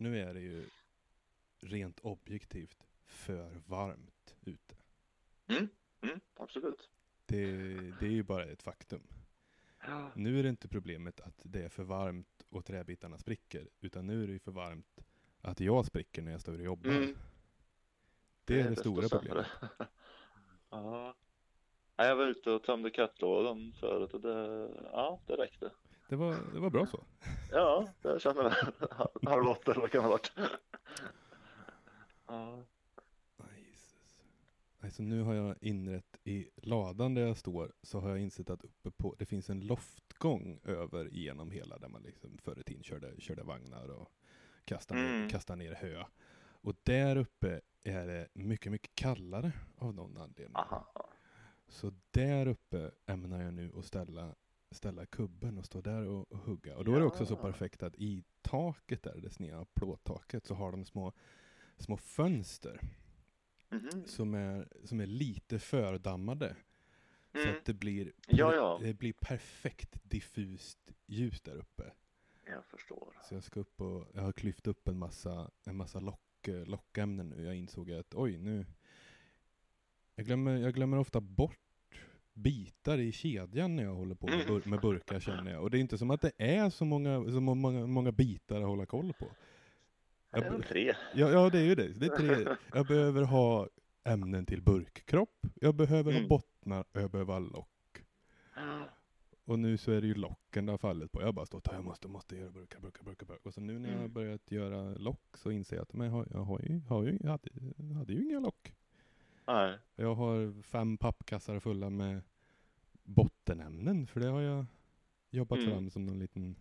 nu är det ju rent objektivt för varmt ute. Mm, mm, absolut. Det, det är ju bara ett faktum. Ja. Nu är det inte problemet att det är för varmt och träbitarna spricker, utan nu är det ju för varmt att jag spricker när jag står och jobbar. Mm. Det är det stora problemet. ja. Jag var ute och tömde kattlådan förut och det, ja, det räckte. Det var, det var bra så. Ja, jag känner det. Halv åtta eller vad kan det ha varit. Ja. Nej, Jesus. Alltså nu har jag inrett i ladan där jag står så har jag insett att uppe på, det finns en loftgång över genom hela där man liksom förr i tiden körde, körde vagnar och kastade, ner, Mm. kastade ner hö. Och där uppe är det mycket, mycket kallare av någon anledning. Aha. Så där uppe ämnar jag nu att ställa, ställa kubben och stå där och, och hugga. Och då är det också så Ja. perfekt att i taket där, det sneda plåttaket, så har de små, små fönster Mhm. som är, som är lite fördammade. Så Mm. att det blir, Ja, ja. det blir perfekt diffust ljus där uppe. Jag förstår. Så jag ska upp och, jag har klyft upp en massa, en massa lock, lockämnen nu. Jag insåg att oj nu, jag glömmer, jag glömmer ofta bort bitar i kedjan när jag håller på med, bur, med burkar känner jag. Och det är inte som att det är så många, så många, många bitar att hålla koll på. Det är väl tre. Ja, ja, det är ju det. det är tre. Jag behöver ha ämnen till burkkropp, jag behöver ha Mm. bottnar och jag behöver ha lock. Och nu så är det ju locken det har fallit på. Jag har bara stått här, jag måste, måste göra burkar, burkar, burkar, burkar. Och så nu när jag har Mm. börjat göra lock så inser jag att men jag, har, jag, har ju, har ju, jag, hade, jag hade ju inga lock. Nej. Jag har fem pappkassar fulla med bottenämnen, för det har jag jobbat Mm. fram som någon liten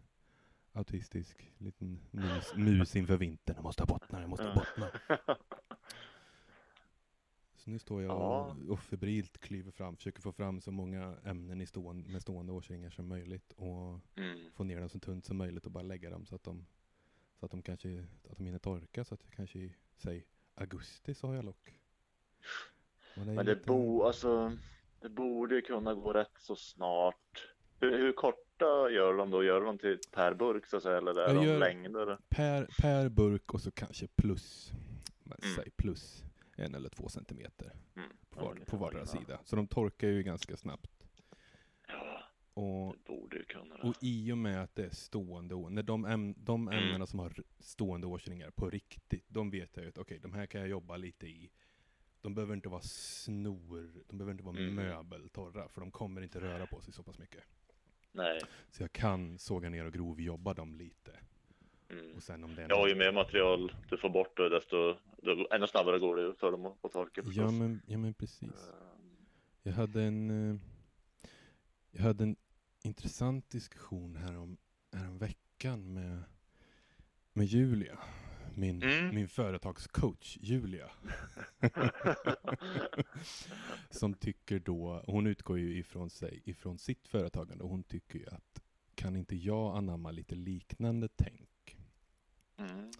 autistisk liten mus, mus inför vintern. Jag måste ha bottnar, jag måste ha bottnar. Så nu står jag Ja. och, febrilt kliver fram, försöker få fram så många ämnen i stående, med stående årsringar som möjligt och Mm. få ner dem så tunt som möjligt och bara lägga dem så att de, så att de kanske, att de hinner torka så att jag kanske i, säg augusti så har jag lock. Och är Men det, lite- bo, alltså, det borde ju kunna gå rätt så snart. Hur, hur korta gör de då? Gör de till per burk så att säga? Eller är de längder? Per, per burk och så kanske plus, Mm. säg plus en eller två centimeter Mm. på, var, Ja, på vardera sida. Så de torkar ju ganska snabbt. Ja, Och, det borde ju kunna det. och i och med att det är stående år, när de, äm, de Mm. ämnena som har stående årsringar på riktigt, de vet jag ju att okej, de här kan jag jobba lite i. De behöver inte vara snor, de behöver inte vara Mm. möbeltorra, för de kommer inte röra på sig så pass mycket. Nej. Så jag kan såga ner och grovjobba dem lite. Mm. Och sen om det är Ja, ju mer material du får bort då, desto då, ännu snabbare går det för dem att att torka Ja men, ja men precis. Ehm, Jag hade en, eh, jag hade en intressant diskussion härom, härom veckan med, med Julia. Min, Mm. min företagscoach Julia. Som tycker då, hon utgår ju ifrån sig, ifrån sitt företagande och hon tycker ju att kan inte jag anamma lite liknande tänk? Mm.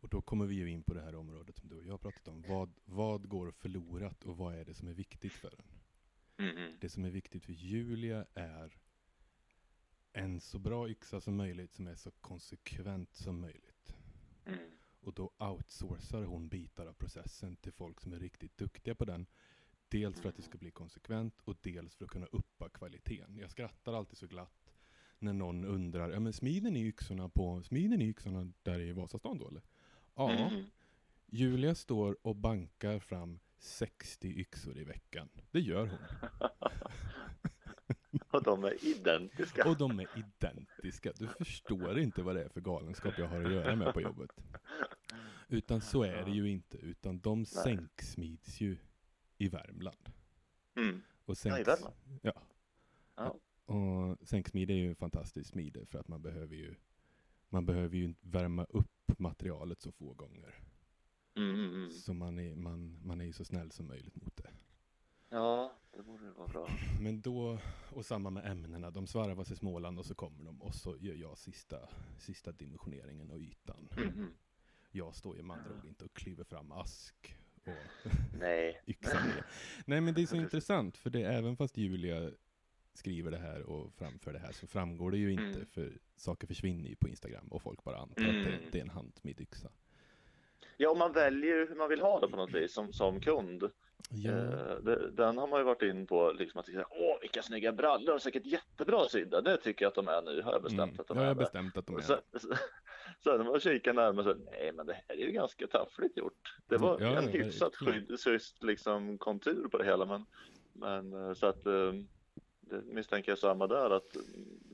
Och då kommer vi ju in på det här området som du och jag har pratat om. Vad, vad går förlorat och vad är det som är viktigt för en? Mm. Det som är viktigt för Julia är en så bra yxa som möjligt som är så konsekvent som möjligt. Mm. Och då outsourcar hon bitar av processen till folk som är riktigt duktiga på den. Dels för att det ska bli konsekvent och dels för att kunna uppa kvaliteten. Jag skrattar alltid så glatt när någon undrar, ja men smider ni yxorna på, smider ni yxorna där i Vasastan då eller? Ja, Mm. Julia står och bankar fram 60 yxor i veckan. Det gör hon. Och de är identiska. Och de är identiska. Du förstår inte vad det är för galenskap jag har att göra med på jobbet. Utan så är det ju inte. Utan de sänksmids ju i Värmland. Mm. Och Ja, i sänks, Värmland. ja. Ja. Och sänksmide är ju en fantastisk smide för att man behöver ju man behöver ju värma upp materialet så få gånger. Mm, mm, mm. Så man är, man, man är ju så snäll som möjligt mot det. Ja, det borde vara bra. Men då, och samma med ämnena, de svarvas i Småland och så kommer de och så gör jag sista, sista dimensioneringen och ytan. Mm. Jag står ju med andra ord inte och kliver fram ask och Nej. yxa ner. Nej men det är så intressant för det är även fast Julia skriver det här och framför det här så framgår det ju inte Mm. för saker försvinner ju på Instagram och folk bara antar att det, Mm. det är en handsmidd yxa. Ja, och man väljer ju hur man vill ha det på något vis som, som kund. Ja, Eh, den har man ju varit in på, liksom att säga, åh vilka snygga brallor, säkert jättebra sydda. Det tycker jag att de är nu, har jag bestämt mm. att de jag är. har det. bestämt att de är sen, sen man kikar närmare så, nej men det här är ju ganska taffligt gjort. Det var Ja, en hyfsat skydd, liksom kontur på det hela. Men, men eh, så att eh, det misstänker jag samma där att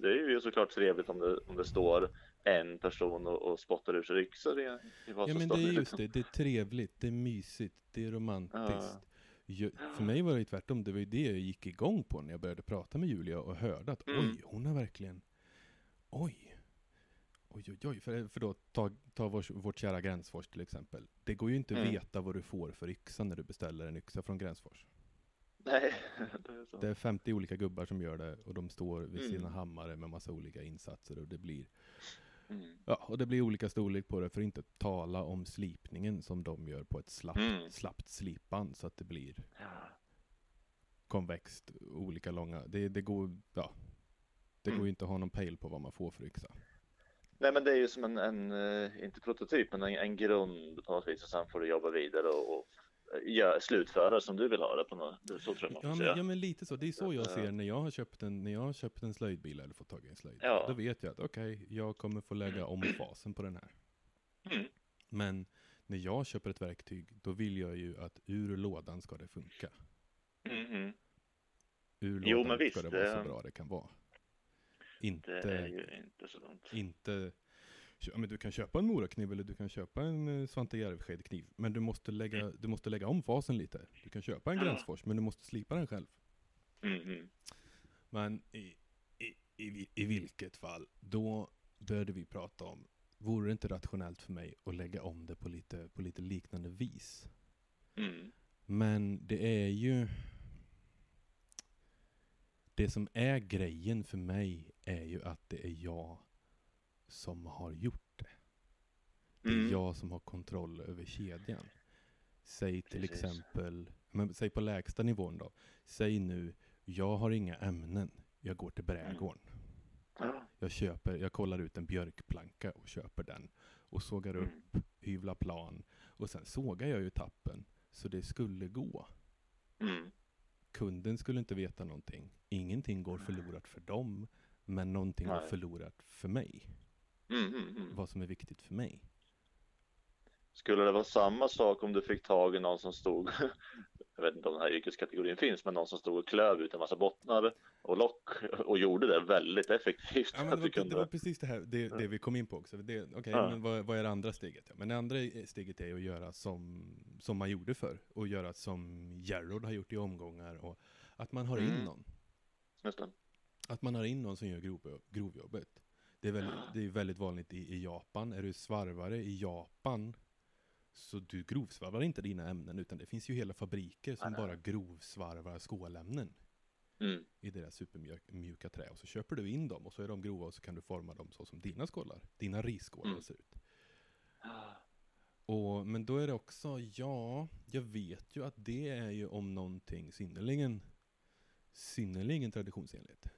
det är ju såklart trevligt om det, om det står en person och, och spottar ur sig yxor i, i Ja men det är just liksom. det, det är trevligt, det är mysigt, det är romantiskt. Ja. För mig var det tvärtom, det var ju det jag gick igång på när jag började prata med Julia och hörde att Mm. oj, hon har verkligen, oj, oj, oj, oj. För, för då, ta, ta vår, vårt kära Gränsfors till exempel. Det går ju inte att Mm. veta vad du får för yxa när du beställer en yxa från Gränsfors. Nej, det är så. Det är 50 olika gubbar som gör det och de står vid sina Mm. hammare med massa olika insatser och det blir Mm. Ja, och det blir olika storlek på det för att inte tala om slipningen som de gör på ett slappt, Mm. slappt slipband så att det blir Ja. konvext, olika långa. Det, det går, ja. Det Mm. går ju inte att ha någon pejl på vad man får för yxa. Nej men det är ju som en, en eh, inte prototyp, men en, en grund på något vis och sen får du jobba vidare och, och eh, gör, slutföra som du vill ha det på något, så tror jag Ja men, ja men lite så, det är så jag Ja. ser när jag har köpt en, när jag har köpt en slöjdbil eller fått tag i en slöjdbil. Ja. Då vet jag att okej, jag kommer få lägga om fasen på den här. Mm. Men när jag köper ett verktyg, då vill jag ju att ur lådan ska det funka. Mhm. Ur Jo, lådan men visst, ska det vara så bra det kan vara. Inte, Det är ju inte så dumt. inte Ja, men du kan köpa en morakniv eller du kan köpa en eh, Svante Jervshed-kniv. Men du måste, lägga, du måste lägga om fasen lite. Du kan köpa en Ja. Gränsfors, men du måste slipa den själv. Mhm. Men i, i, i, i vilket fall, då började vi prata om, vore det inte rationellt för mig att lägga om det på lite, på lite liknande vis? Mm. Men det är ju... Det som är grejen för mig är ju att det är jag som har gjort det. Det är Mm. jag som har kontroll över kedjan. Säg till Precis. exempel, men säg på lägsta nivån då. Säg nu, jag har inga ämnen. Jag går till brädgården. Ja. Jag köper, jag kollar ut en björkplanka och köper den. Och sågar upp, Mm. hyvlar plan. Och sen sågar jag ju tappen. Så det skulle gå. Mm. Kunden skulle inte veta någonting. Ingenting går förlorat för dem. Men någonting går Nej. förlorat för mig. Mm, mm, mm. Vad som är viktigt för mig. Skulle det vara samma sak om du fick tag i någon som stod, jag vet inte om den här yrkeskategorin finns, men någon som stod och klöv ut en massa bottnar och lock och gjorde det väldigt effektivt. Ja, men det, var, kunde- det var precis det här det, det vi kom in på också. Det, Okej, Ja. men vad, vad är det andra steget? Ja, men det andra steget är att göra som, som man gjorde förr. Och göra som Gerrard har gjort i omgångar. Och att man har in Mm. någon. Just det. Att man har in någon som gör grov, grovjobbet. Det är, väldigt, det är väldigt vanligt i, i Japan. Är du svarvare i Japan så du grovsvarvar inte dina ämnen utan det finns ju hela fabriker som nej. bara grovsvarvar skålämnen Mm. i deras supermjuka trä. Och så köper du in dem och så är de grova och så kan du forma dem så som dina skålar, dina risskålar Mm. ser ut. Och, men då är det också, ja, jag vet ju att det är ju om någonting synnerligen, synnerligen traditionsenligt.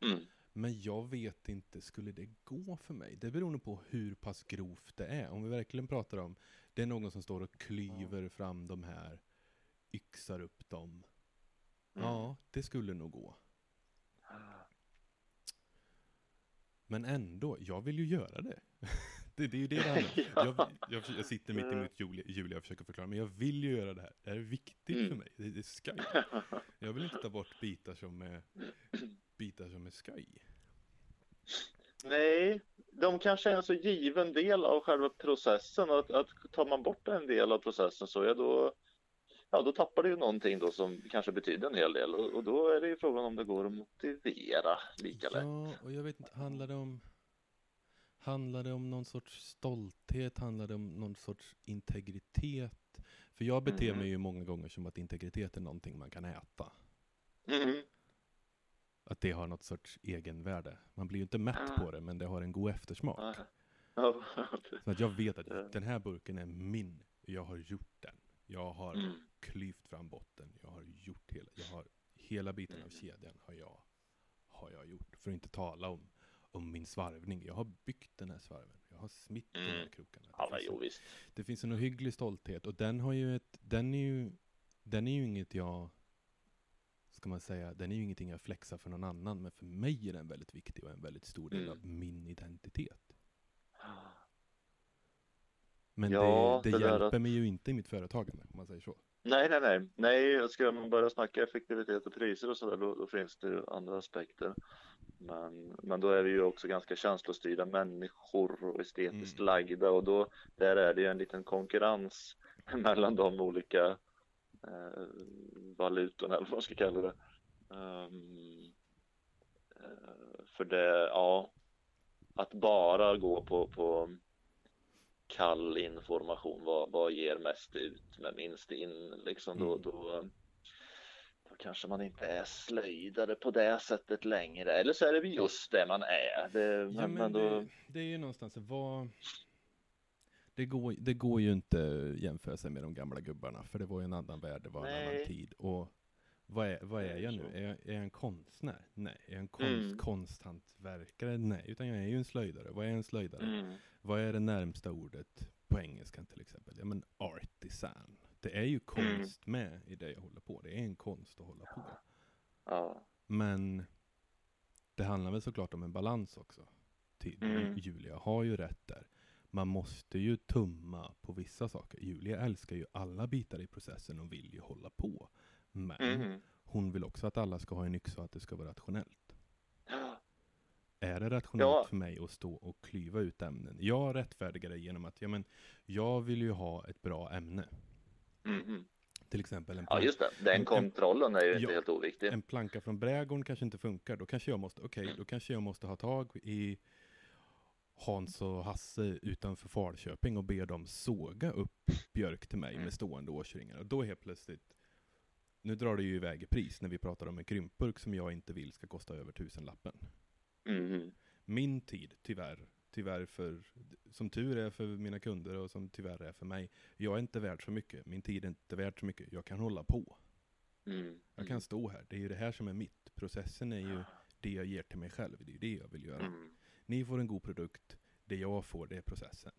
Mm. Men jag vet inte, skulle det gå för mig? Det beror nog på hur pass grovt det är. Om vi verkligen pratar om, det är någon som står och klyver fram de här, yxar upp dem. Mm. Ja, det skulle nog gå. Men ändå, jag vill ju göra det. det, det är ju det det jag, jag, jag sitter mitt emot Julia, Julia och försöker förklara, men jag vill ju göra det här. Det här är viktigt Mm. för mig. Det, det är skoj. Jag vill inte ta bort bitar som är, bitar som är skoj. Nej, de kanske är en så given del av själva processen att, att tar man bort en del av processen så är då Ja, då tappar du ju någonting då som kanske betyder en hel del och, och då är det ju frågan om det går att motivera lika lätt. Ja, och jag vet inte, handlar det om Handlar det om någon sorts stolthet? Handlar det om någon sorts integritet? För jag beter Mm. mig ju många gånger som att integritet är någonting man kan äta. Mhm. Att det har något sorts egenvärde. Man blir ju inte mätt Ah. på det, men det har en god eftersmak. Ja, Så att jag vet att Ja. den här burken är min. Jag har gjort den. Jag har Mm. klyvt fram botten. Jag har gjort hela, jag har hela biten av Mm. kedjan har jag har jag gjort. För att inte tala om, om min svarvning. Jag har byggt den här svarven. Jag har smitt de här Mm. krokarna. Det men finns jo en- visst. det finns en ohygglig stolthet och den har ju ett, den är ju, den är ju inget jag, ska man säga, den är ju ingenting jag flexar för någon annan, men för mig är den väldigt viktig och en väldigt stor del Mm. av min identitet. Men Ja, det, det, det hjälper att- mig ju inte i mitt företagande, om man säger så. Nej, nej, nej. Nej, ska man börja snacka effektivitet och priser och sådär, då, då finns det ju andra aspekter. Men, men då är vi ju också ganska känslostyrda människor och estetiskt Mm. lagda och då där är det ju en liten konkurrens mellan de olika eh, valutorna, eller vad man ska kalla det. Eh, för det, ja, att bara gå på, på kall information, vad, vad ger mest ut med minst in, liksom då, Mm. då, då kanske man inte är slöjdare på det sättet längre, eller så är det just det man är. Det, Ja, men, men men då, det, det är ju någonstans, vad, det går, det går ju inte att jämföra sig med de gamla gubbarna, för det var ju en annan värld, det var en Nej. annan tid. Och vad är, vad är jag nu? Är jag, är jag en konstnär? Nej. Är jag en konst, Mm. konsthantverkare? Nej, utan jag är ju en slöjdare. Vad är en slöjdare? mm, Vad är det närmsta ordet på engelskan till exempel? Ja men artisan. Det är ju Mm. konst med i det jag håller på. Det är en konst att hålla på. ja, Men det handlar väl såklart om en balans också. Till, Mm. Julia har ju rätt där. Man måste ju tumma på vissa saker. Julia älskar ju alla bitar i processen och vill ju hålla på. Men mm, hon vill också att alla ska ha en yxa och att det ska vara rationellt. ja, Är det rationellt Ja. för mig att stå och klyva ut ämnen? Jag rättfärdigar det genom att ja, men, jag vill ju ha ett bra ämne. mm, mm. Till exempel en, ja plank- just det, den en- kontrollen är ju inte Ja. helt oviktig. en planka från brädgården kanske inte funkar. Då kanske jag måste, okej, då kanske jag måste ha tag i Hans och Hasse utanför Falköping och be dem såga upp björk till mig med stående årsringar. Och då helt plötsligt, nu drar det ju iväg i pris när vi pratar om en krympburk som jag inte vill ska kosta över tusenlappen. Mm. min tid, tyvärr, tyvärr för, som tur är för mina kunder och som tyvärr är för mig, jag är inte värd så mycket, min tid är inte värd så mycket, jag kan hålla på. Mm, Jag kan stå här, det är ju det här som är mitt. Processen är ju det jag ger till mig själv, det är ju det jag vill göra. mm. Ni får en god produkt, det jag får det är processen.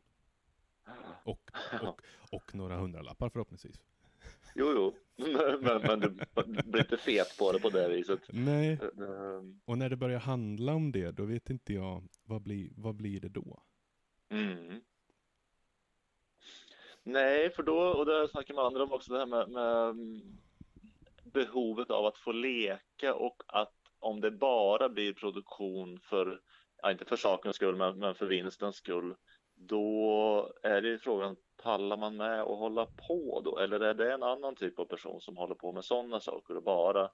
Och, och, och några hundralappar förhoppningsvis. Jo, jo, men, men du blir inte fet på det på det viset. Nej, Ehm, och när det börjar handla om det, då vet inte jag, vad blir, vad blir det då? Mm. Nej, för då, och det snackar med andra om också, det här med, med mm, behovet av att få leka och att om det bara blir produktion för, ja, inte för sakens skull, men, men för vinstens skull, då är det ju frågan, pallar man med att hålla på då? Eller är det en annan typ av person som håller på med sådana saker och bara,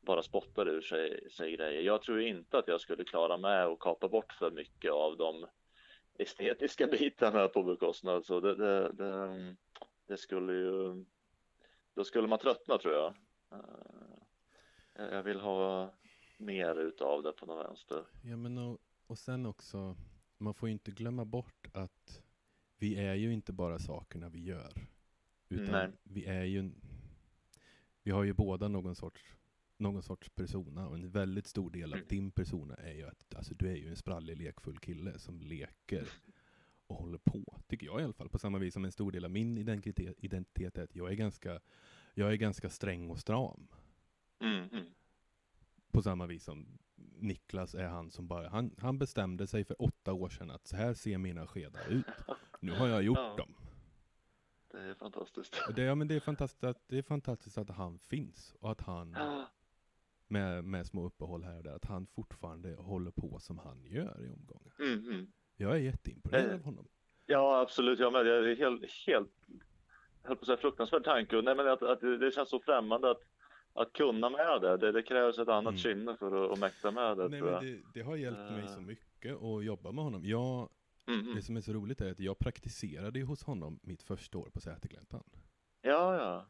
bara spottar ur sig, sig grejer? Jag tror inte att jag skulle klara med att kapa bort för mycket av de estetiska bitarna på bekostnad. Så det, det, det, det skulle ju, då skulle man tröttna tror jag. Eh, jag vill ha mer utav det på något vänster. Ja, men och, och sen också, man får ju inte glömma bort att vi är ju inte bara sakerna vi gör. Utan Nej. vi är ju, vi har ju båda någon sorts, någon sorts persona och en väldigt stor del av Mm. din persona är ju att alltså, du är ju en sprallig, lekfull kille som leker och håller på, tycker jag i alla fall. På samma vis som en stor del av min identitet, identitet är att jag är ganska, jag är ganska sträng och stram. Mm, mm. På samma vis som Niklas är han som bara, han, han bestämde sig för åtta år sedan att så här ser mina skedar ut. Nu har jag gjort Ja. dem. Det är fantastiskt. Det, ja, men det, är fantastiskt att, det är fantastiskt att han finns och att han, Ja, med, med små uppehåll här och där, att han fortfarande håller på som han gör i omgångar. mm, mm. Jag är jätteimponerad Eh. av honom. ja absolut. Jag med. Det är helt, helt, jag höll på att säga fruktansvärd tanke. Nej, men att, att det känns så främmande att, att kunna med det. Det, det krävs ett annat Mm. kynne för att, att mäkta med det. Nej, men det, det har hjälpt mig Eh. så mycket att jobba med honom. Jag, Mm, det som är så roligt är att jag praktiserade hos honom mitt första år på Sätergläntan. Ja, ja.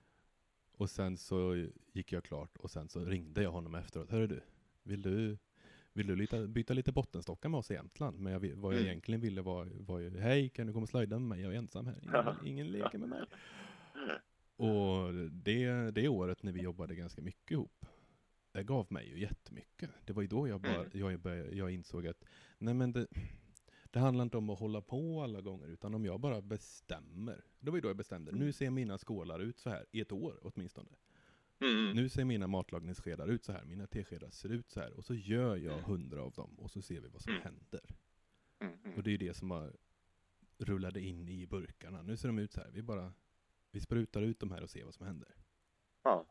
Och sen så gick jag klart och sen så ringde jag honom efteråt. Hörru du, vill du, vill du lita, byta lite bottenstockar med oss i Jämtland? Men jag, vad jag Mm. egentligen ville var, var ju, hej kan du komma och slöjda med mig? Jag är ensam här, ingen, ingen leker med mig. Och det, det året när vi jobbade ganska mycket ihop, det gav mig ju jättemycket. Det var ju då jag, bara, Mm. jag, började, jag insåg att nej men det, det handlar inte om att hålla på alla gånger, utan om jag bara bestämmer. Det var ju då jag bestämde, nu ser mina skålar ut så här, i ett år åtminstone. Mm. Nu ser mina matlagningsskedar ut så här, mina teskedar ser ut så här, och så gör jag hundra av dem, och så ser vi vad som Mm. händer. Mm. Mm. Och det är ju det som har rullade in i burkarna. Nu ser de ut så här, vi bara, vi sprutar ut de här och ser vad som händer. Ja.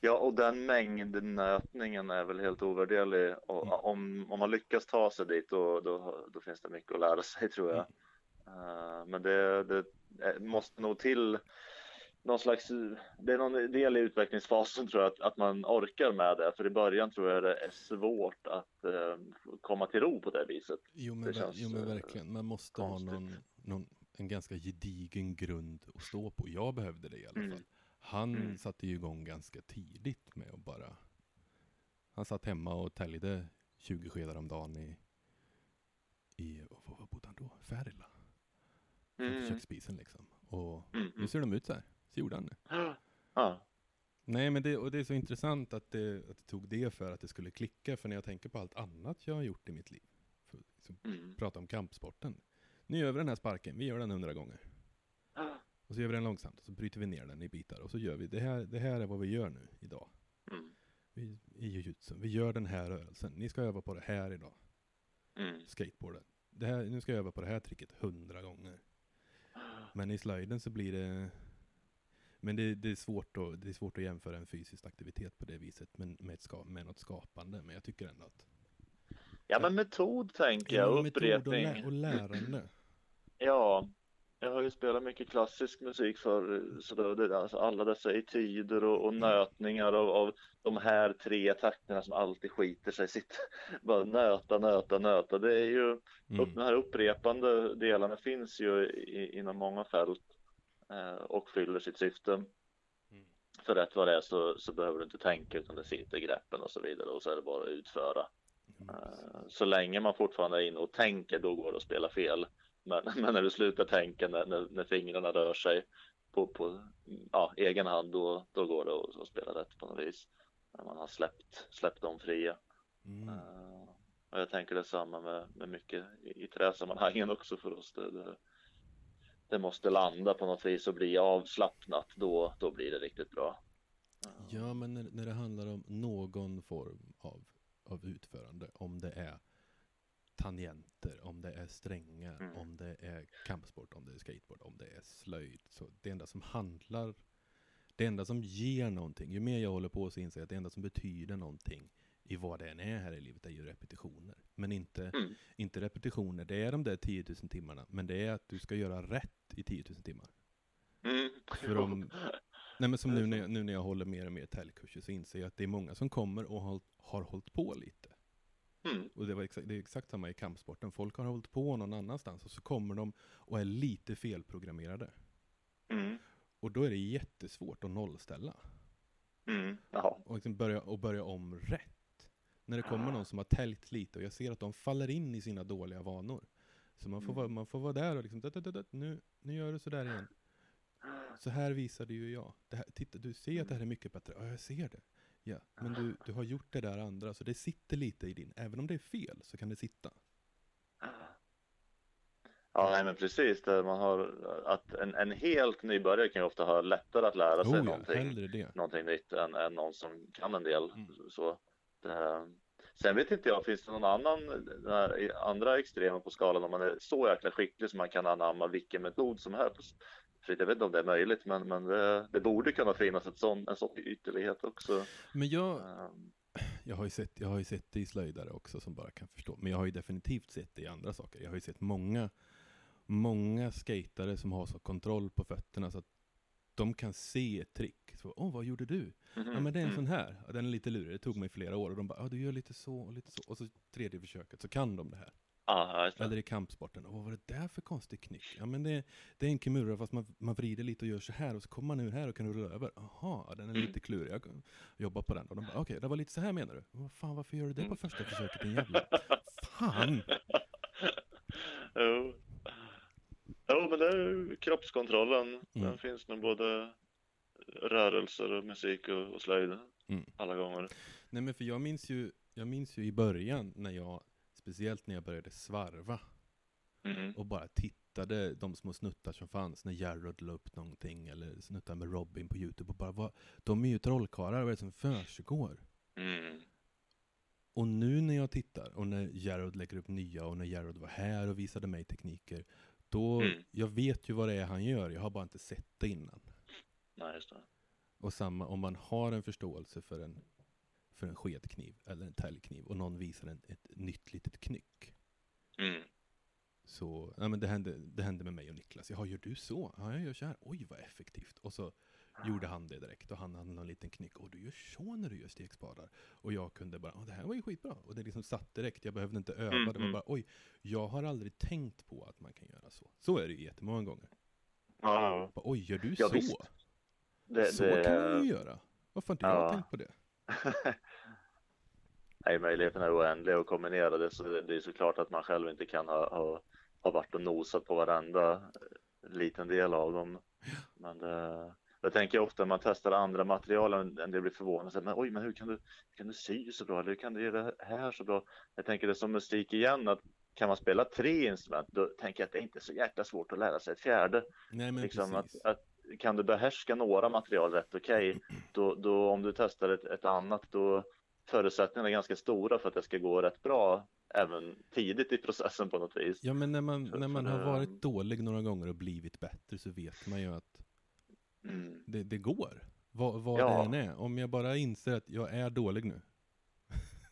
Ja, och den mängdnötningen är väl helt ovärderlig. Och Mm. om, om man lyckas ta sig dit, då, då, då finns det mycket att lära sig tror jag. Eh, men det, det eh, måste nog till någon slags, det är någon del i utvecklingsfasen tror jag, att, att man orkar med det. För i början tror jag det är svårt att eh, komma till ro på det viset. Jo men, Det känns, jo, men verkligen, man måste ha konstigt. någon, någon, en ganska gedigen grund att stå på. Jag behövde det i alla Mm. fall. Han Mm. satte ju igång ganska tidigt med att bara, han satt hemma och täljde 20 skedar om dagen i, i vad, vad bodde han då? Färila? Mm. köksspisen liksom. Och Mm. nu ser de ut så här. Så gjorde han det. Ja. Nej, men det, och det är så intressant att det, att det tog det för att det skulle klicka. För när jag tänker på allt annat jag har gjort i mitt liv. För liksom Mm. prata om kampsporten. Nu gör vi den här sparken, vi gör den hundra gånger. Och så gör vi den långsamt och så bryter vi ner den i bitar. Och så gör vi, det här, det här är vad vi gör nu idag. Mm. Vi, I jujutsu. Vi gör den här rörelsen. Ni ska öva på det här idag. Mm. Skateboarden. Det här, nu ska jag öva på det här tricket hundra gånger. Men i slöjden så blir det men det, det, är svårt att, det är svårt att jämföra en fysisk aktivitet på det viset men med, ett ska, med något skapande. Men jag tycker ändå att Ja, men metod tänker jag, Ja, metod och, upprepning. lä, och lärande. Ja, jag har ju spelat mycket klassisk musik för så det, alltså alla dessa etyder och, och nötningar av, av de här tre takterna som alltid skiter sig. Sitt, bara nöta, nöta, nöta. Det är ju, upp, Mm. de här upprepande delarna finns ju i, inom många fält eh, och fyller sitt syfte. Mm. För rätt vad det är så, så behöver du inte tänka utan det sitter i greppen och så vidare och så är det bara att utföra. Mm. Eh, Så länge man fortfarande är inne och tänker då går det att spela fel. Men, men när du slutar tänka när, när, när fingrarna rör sig på, på ja, egen hand då, då går det att, spela rätt på något vis. När man har släppt, släppt dem fria. Mm. Eh, och jag tänker detsamma med, med mycket i, i träsammanhangen också för oss. Det, det, det måste landa på något vis och bli avslappnat. Då, då blir det riktigt bra. Eh, Ja, men när, när det handlar om någon form av, av utförande, om det är tangenter, om det är strängar, Mm. om det är kampsport, om det är skateboard, om det är slöjd. Så det enda som handlar, det enda som ger någonting, ju mer jag håller på så inser jag att det enda som betyder någonting i vad det än är här i livet är ju repetitioner. Men inte, Mm. inte repetitioner, det är de där 10 000 timmarna, men det är att du ska göra rätt i 10 000 timmar. Mm. För om, nej men som nu när, jag, nu när jag håller mer och mer täljkurser så inser jag att det är många som kommer och har, har hållit på lite. Mm. Och det, var exakt, det är exakt samma i kampsporten. Folk har hållit på någon annanstans och så kommer de och är lite felprogrammerade. Mm. Och då är det jättesvårt att nollställa. Mm. Och, liksom börja, och börja om rätt. När det kommer någon som har täljt lite och jag ser att de faller in i sina dåliga vanor. Så man får, Mm. vara, man får vara där och liksom, "Dat, dat, dat, dat, nu, nu gör du sådär igen. Så här visade ju jag. Det här, titta, du ser att det här är mycket bättre. Ja, jag ser det. Ja, men du, du har gjort det där andra, så det sitter lite i din. Även om det är fel så kan det sitta. Ja, nej, men precis. Det man har, att en, en helt nybörjare kan ju ofta ha lättare att lära sig Oh någonting, det. någonting nytt än, än någon som kan en del. Mm. Så, det, sen vet inte jag, finns det någon annan, den här, i andra extremer på skalan om man är så jäkla skicklig som man kan anamma vilken metod som helst? För jag vet inte om det är möjligt, men, men det, det borde kunna finnas ett sån, en sån ytterlighet också. Men jag, Um, jag, har ju sett, jag har ju sett det i slöjdare också som bara kan förstå. Men jag har ju definitivt sett det i andra saker. Jag har ju sett många, många skatare som har så kontroll på fötterna så att de kan se ett trick. Så, Åh, vad gjorde du? Ja men det är en sån här, ja, den är lite lurig, det tog mig flera år och de bara, ja du gör lite så och lite så och så tredje försöket så kan de det här. Det. Eller i kampsporten, och vad var det där för konstig knyck? Ja men det, det är en kimura fast man, man vrider lite och gör så här och så kommer man ur här och kan rulla över. Jaha, den är Mm. lite klurig, jag kan jobba på den. Och de bara, okej det var lite så här menar du? Vad fan varför gör du det på Mm. första försöket din jävla... Fan! jo. jo, men det är kroppskontrollen. Mm. Den finns nog både rörelser och musik och, och slöjd Mm. alla gånger. Nej men för jag minns ju, jag minns ju i början när jag, speciellt när jag började svarva Mm. och bara tittade de små snuttar som fanns när Jarrod la upp någonting eller snuttar med Robin på Youtube och bara vad, de är ju trollkarlar, vad är det som försiggår? Mm. Och nu när jag tittar och när Jarrod lägger upp nya och när Jarrod var här och visade mig tekniker då, Mm. jag vet ju vad det är han gör, jag har bara inte sett det innan. Nej, just det. Och samma om man har en förståelse för en, för en skedkniv eller en täljkniv och någon visar en, ett nytt litet knyck. Mm. Så, ja men det hände, det hände med mig och Niklas. Jaha, gör du så? Ja, jag gör så här. Oj, vad effektivt. Och så gjorde han det direkt och han hade någon liten knyck. Och du gör så när du gör stekspadar. Och jag kunde bara, det här var ju skitbra. Och det liksom satt direkt. Jag behövde inte öva. Mm, Det var bara, oj, jag har aldrig tänkt på att man kan göra så. Så är det ju jättemånga gånger. Ja, Bara, oj, gör du Ja, så? det, så det, kan man ju göra. Varför har inte jag Ja. tänkt på det? Nej, möjligheten är oändlig att kombinera det så det, är såklart att man själv inte kan ha, ha, ha varit och nosat på varenda eh, liten del av dem. Men det, jag tänker ofta när man testar andra material, en del blir förvånade. Men oj, men hur kan du, kan du sy så bra? Eller hur kan du göra det här så bra? Jag tänker det är som musik igen, att kan man spela tre instrument, då tänker jag att det är inte så jäkla svårt att lära sig ett fjärde. Nej, men liksom att, precis. att kan du behärska några material rätt okej, då, då om du testar ett, ett annat, då förutsättningarna är ganska stora för att det ska gå rätt bra även tidigt i processen på något vis. Ja, men när man, För- när man har varit dålig några gånger och blivit bättre så vet man ju att Mm. det, det går. Vad, vad Ja. det än är. Om jag bara inser att jag är dålig nu.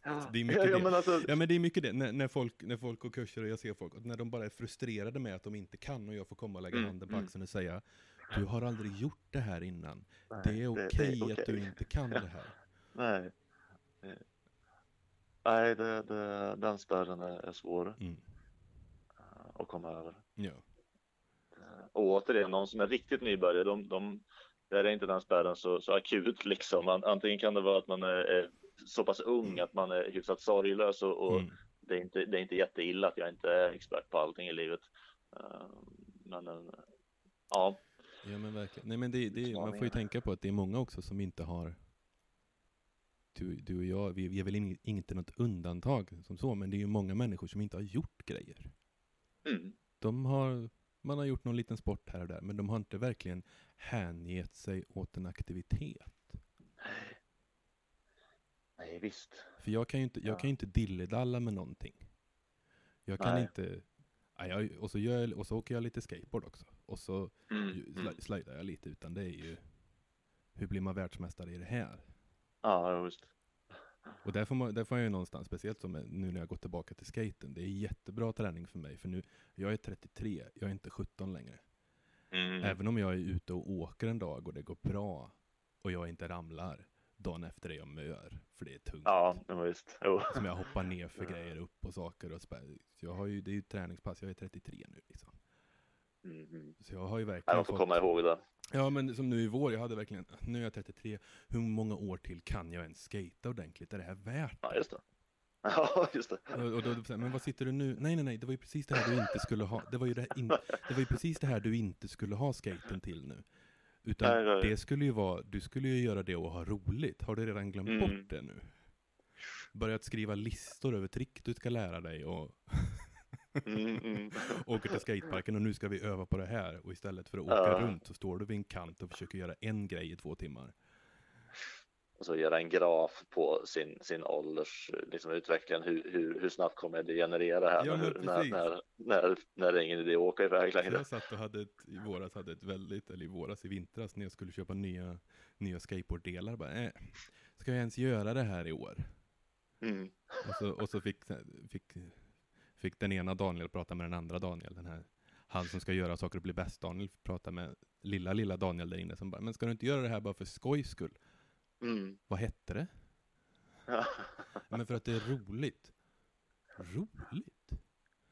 Ja, det är mycket ja, men alltså, Ja men det är mycket det, när, när, folk, när folk går kurser och jag ser folk, när de bara är frustrerade med att de inte kan och jag får komma och lägga Mm, handen på mm. axeln och säga Du har aldrig gjort det här innan. nej, Det är okej det är att du inte kan det här. Nej. Nej, det, det, den spärren är, svår Mm. eh, att komma över. Ja. Och återigen, någon som är riktigt nybörjare, de, de, där är inte den spärren så, så akut liksom. An- Antingen kan det vara att man är, så pass ung att man är hyfsat sorglös och, och Mm. det, är inte, det är inte jätteilla att jag inte är expert på allting i livet. Eh, Men eh, ja, Ja men verkligen. Nej men det, det, man får ju tänka på att det är många också som inte har du, du och jag, vi, vi är väl in, inte något undantag som så, men det är ju många människor som inte har gjort grejer. mm, De har, man har gjort någon liten sport här och där, men de har inte verkligen hängett sig åt en aktivitet. nej visst. För jag kan ju inte, jag Ja. kan inte dilledalla med någonting. Jag kan Nej. inte, och, så gör jag, och så åker jag lite skateboard också. Och så Mm, ju- mm. jag lite, utan det är ju, hur blir man världsmästare i det här? Ja, visst. Och där får, man, där får jag ju någonstans, speciellt som nu när jag går tillbaka till skaten, det är jättebra träning för mig, för nu, jag är 33, jag är inte 17 längre. Mm. Även om jag är ute och åker en dag och det går bra, och jag inte ramlar, dagen efter är jag mör, för det är tungt. Ja, visst. Jo. Som jag hoppar ner för grejer upp och saker och spä- så jag har ju, det är ju träningspass, jag är 33 nu liksom. Så jag har ju verkligen man får komma ihåg det. Ja men som nu i vår, jag hade verkligen, nu är jag 33, hur många år till kan jag ens skata ordentligt? Är det här värt Ja, just det. Ja, just det. Och, och då, men vad sitter du nu? Nej, nej, nej, det var ju precis det här du inte skulle ha. Det var ju, det in, det var ju precis det här du inte skulle ha skaten till nu. Utan Nej, nej. det skulle ju vara, du skulle ju göra det och ha roligt. Har du redan glömt Mm. bort det nu? Börjat skriva listor över trick du ska lära dig och Mm, mm. åker till skateparken och nu ska vi öva på det här. Och istället för att åka Ja. runt så står du vid en kant och försöker göra en grej i två timmar. Och så göra en graf på sin, sin ålders liksom, utveckling. Hur, hur, hur snabbt kommer jag degenerera här? Ja, när, precis. när, när, när det är ingen idé att åka iväg längre. jag satt och hade ett, i våras hade ett väldigt, eller i våras i vintras när jag skulle köpa nya, nya skateboarddelar. Bara, äh, ska jag ens göra det här i år? Mm. Och så, och så fick, fick, fick den ena Daniel prata med den andra Daniel, den här, han som ska göra saker och bli bäst Daniel, prata med lilla, lilla Daniel där inne som bara, men ska du inte göra det här bara för skojs skull? Mm. Vad hette det? Men för att det är roligt. Roligt?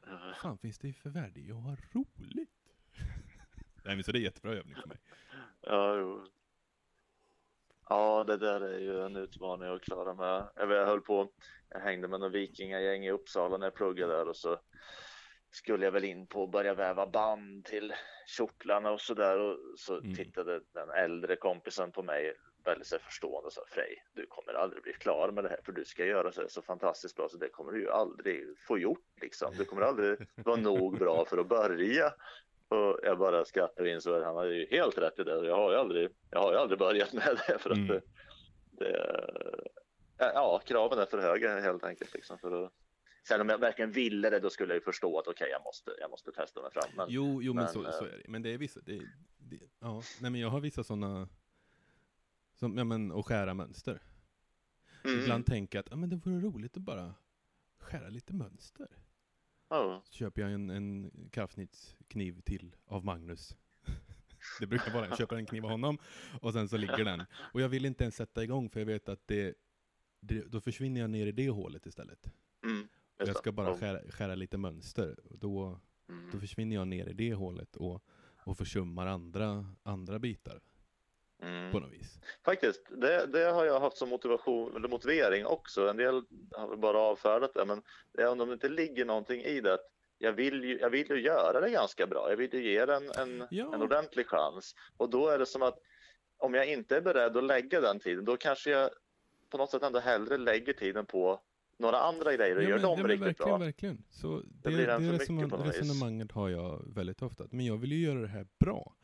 Vad fan finns det för värde i att ha roligt? Nej men så det är jättebra övning för mig. Ja, jo. Ja, det där är ju en utmaning att klara med. Jag vet, Jag höll på, jag hängde med några vikingagäng i Uppsala när jag pluggade där och så skulle jag väl in på att börja väva band till kjortlarna och så där och så Mm. tittade den äldre kompisen på mig väldigt så förstående och sa Frej, du kommer aldrig bli klar med det här för du ska göra så, så fantastiskt bra så det kommer du ju aldrig få gjort liksom. Du kommer aldrig vara nog bra för att börja. Och jag bara skrattade insåg att han hade ju helt rätt i det. Jag har ju aldrig, jag har aldrig börjat med det för att Mm. det, det, ja, kraven är för höga helt enkelt liksom för att Sen om jag verkligen ville det, då skulle jag ju förstå att okej, jag, måste, jag måste testa mig fram. Men, Jo, jo men, men, så, eh, så är det. Men det är vissa, det, det, ja, nej men jag har vissa sådana, som, ja men, och skära mönster. mm, Ibland tänker jag att, ja men det vore roligt att bara skära lite mönster. Ja, Så köper jag en, en kavsnittskniv till av Magnus. det brukar vara, jag köper en kniv av honom och sen så ligger den. Och jag vill inte ens sätta igång för jag vet att det, det då försvinner jag ner i det hålet istället. mm, jag ska bara skära, skära lite mönster. Då, mm. då försvinner jag ner i det hålet och, och försummar andra, andra bitar Mm. på något vis. Faktiskt, det, det har jag haft som motivation, eller motivering också. En del har väl bara avfärdat det, men jag undrar om det inte ligger någonting i det. Jag vill, ju, jag vill ju göra det ganska bra. Jag vill ju ge det en, Ja. en ordentlig chans. Och då är det som att om jag inte är beredd att lägga den tiden, då kanske jag på något sätt ändå hellre lägger tiden på några andra grejer och gör men, dem men riktigt verkligen, bra. verkligen. Så det, Det det, resonemang, resonemanget har jag väldigt ofta. Men jag vill ju göra det här bra.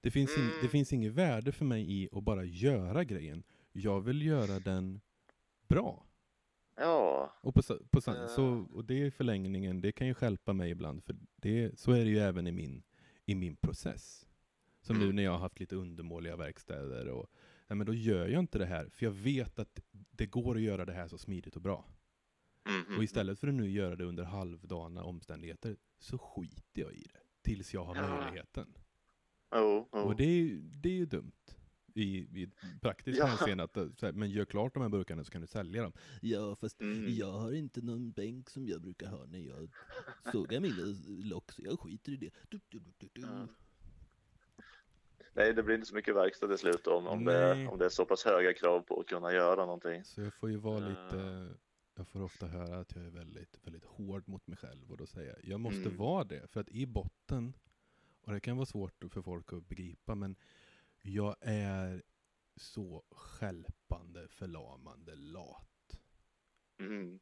Det finns, ing, det Mm. finns inget värde för mig i att bara göra grejen. Jag vill göra den bra. Ja, Och, på, på, så, och det i förlängningen, det kan ju stjälpa mig ibland. För det, så är det ju även i min, i min process. Som nu Mm. när jag har haft lite undermåliga verkstäder. Och, nej, men då gör jag inte det här. För jag vet att det går att göra det här så smidigt och bra. mhm. Och istället för att nu göra det under halvdana omständigheter så skiter jag i det. Tills jag har Ja. möjligheten. Jo, jo. Och det är, ju- det är ju dumt. I, i praktiskt Ja. hänseende att, eh, här, men gör klart de här burkarna så kan du sälja dem. Ja, fast Mm. jag har inte någon bänk som jag brukar ha när jag sågar mina lock, så jag skiter i det. Du, du, du. Ja. Nej, det blir inte så mycket verkstad till slut om, om, det, om det är så pass höga krav på att kunna göra någonting. Så jag får ju vara lite, jag får ofta höra att jag är väldigt, väldigt hård mot mig själv och då säger jag, jag måste Mm. vara det. För att i botten, och det kan vara svårt för folk att begripa, men jag är så skälpande, förlamande lat. Mm.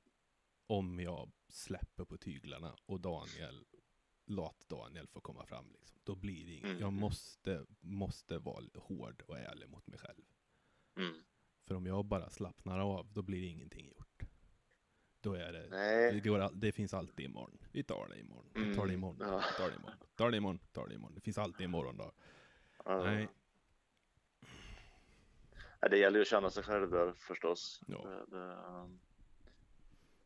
Om jag släpper på tyglarna och Daniel, lat-Daniel får komma fram liksom. Då blir det inget. Mm. Jag måste, måste vara hård och ärlig mot mig själv. Mm. För om jag bara slappnar av, då blir det ingenting gjort. Då är det, det, Nej. går, all- det finns alltid imorgon. Vi tar det imorgon. Vi tar det Mm, imorgon. ja. Vi tar det imorgon. Tar det imorgon. Tar det imorgon. Det finns alltid imorgon då. Ja. Nej. Det gäller ju att känna sig själv där förstås. Ja. Det, det, um,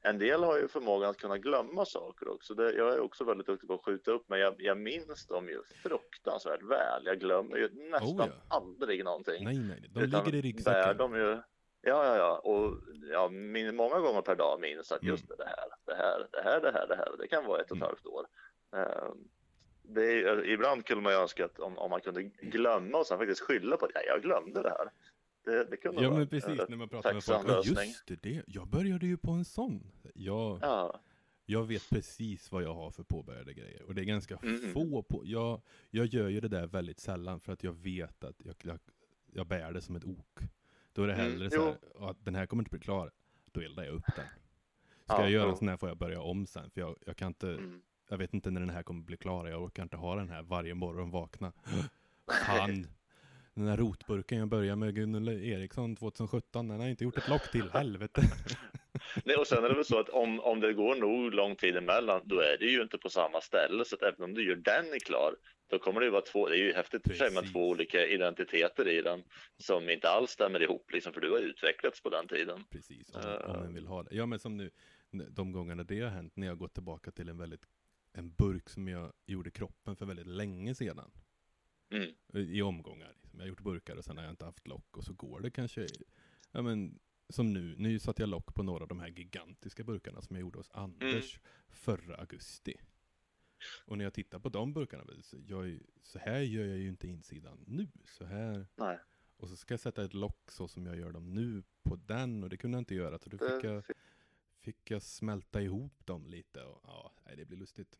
en del har ju förmågan att kunna glömma saker också. Det, jag är också väldigt duktig på att skjuta upp, men jag, jag minns dem ju fruktansvärt väl. Jag glömmer ju nästan Oh, ja. aldrig någonting. Nej, nej. De Utan ligger i bär ryggsäcken. de ju, ja, ja, ja, och ja, min, många gånger per dag minns att just Mm. det här, det här, det här, det här, det här, det kan vara ett och ett Mm. halvt år. Ehm, det är, ibland kunde man ju önska att om, om man kunde glömma och sen faktiskt skylla på att ja, jag glömde det här. Det, det kunde Ja vara men precis, rätt- när man pratar med folk. Ja, just det, det. Jag började ju på en sån. Jag, Ja, jag vet precis vad jag har för påbörjade grejer. Och det är ganska Mm. få på. Jag, jag gör ju det där väldigt sällan för att jag vet att jag, jag, jag bär det som ett ok. Då är det Mm, hellre så här, "Ja, att den här kommer inte bli klar. Då eldar jag upp den. Ska Ja, jag göra jo. en sån här får jag börja om sen. För jag, jag kan inte, mm. jag vet inte när den här kommer bli klar. Jag orkar inte ha den här varje morgon vakna. Fan. Den här rotburken jag började med Gunnel Eriksson 2017, den har inte gjort ett lock till, helvete. Nej, och sen är det väl så att om, om det går nog lång tid emellan, då är det ju inte på samma ställe. Så att även om du gör den är klar, då kommer det ju vara två, det är ju häftigt för sig Precis. två olika identiteter i den som inte alls stämmer ihop, liksom, för du har utvecklats på den tiden. Precis, om, Eh. om en vill ha det. Ja men som nu, de gångerna det har hänt, när jag gått tillbaka till en väldigt, en burk som jag gjorde kroppen för väldigt länge sedan. Mm. I omgångar. Liksom. Jag har gjort burkar och sen har jag inte haft lock och så går det kanske, ja men som nu, nu satte jag lock på några av de här gigantiska burkarna som jag gjorde hos Anders förra augusti. Och när jag tittar på de burkarna, så, jag, så här gör jag ju inte insidan nu. Så här, Nej. och så ska jag sätta ett lock så som jag gör dem nu på den och det kunde jag inte göra. Så då fick Det- jag, fick jag smälta ihop dem lite och ja, nej, det blir lustigt.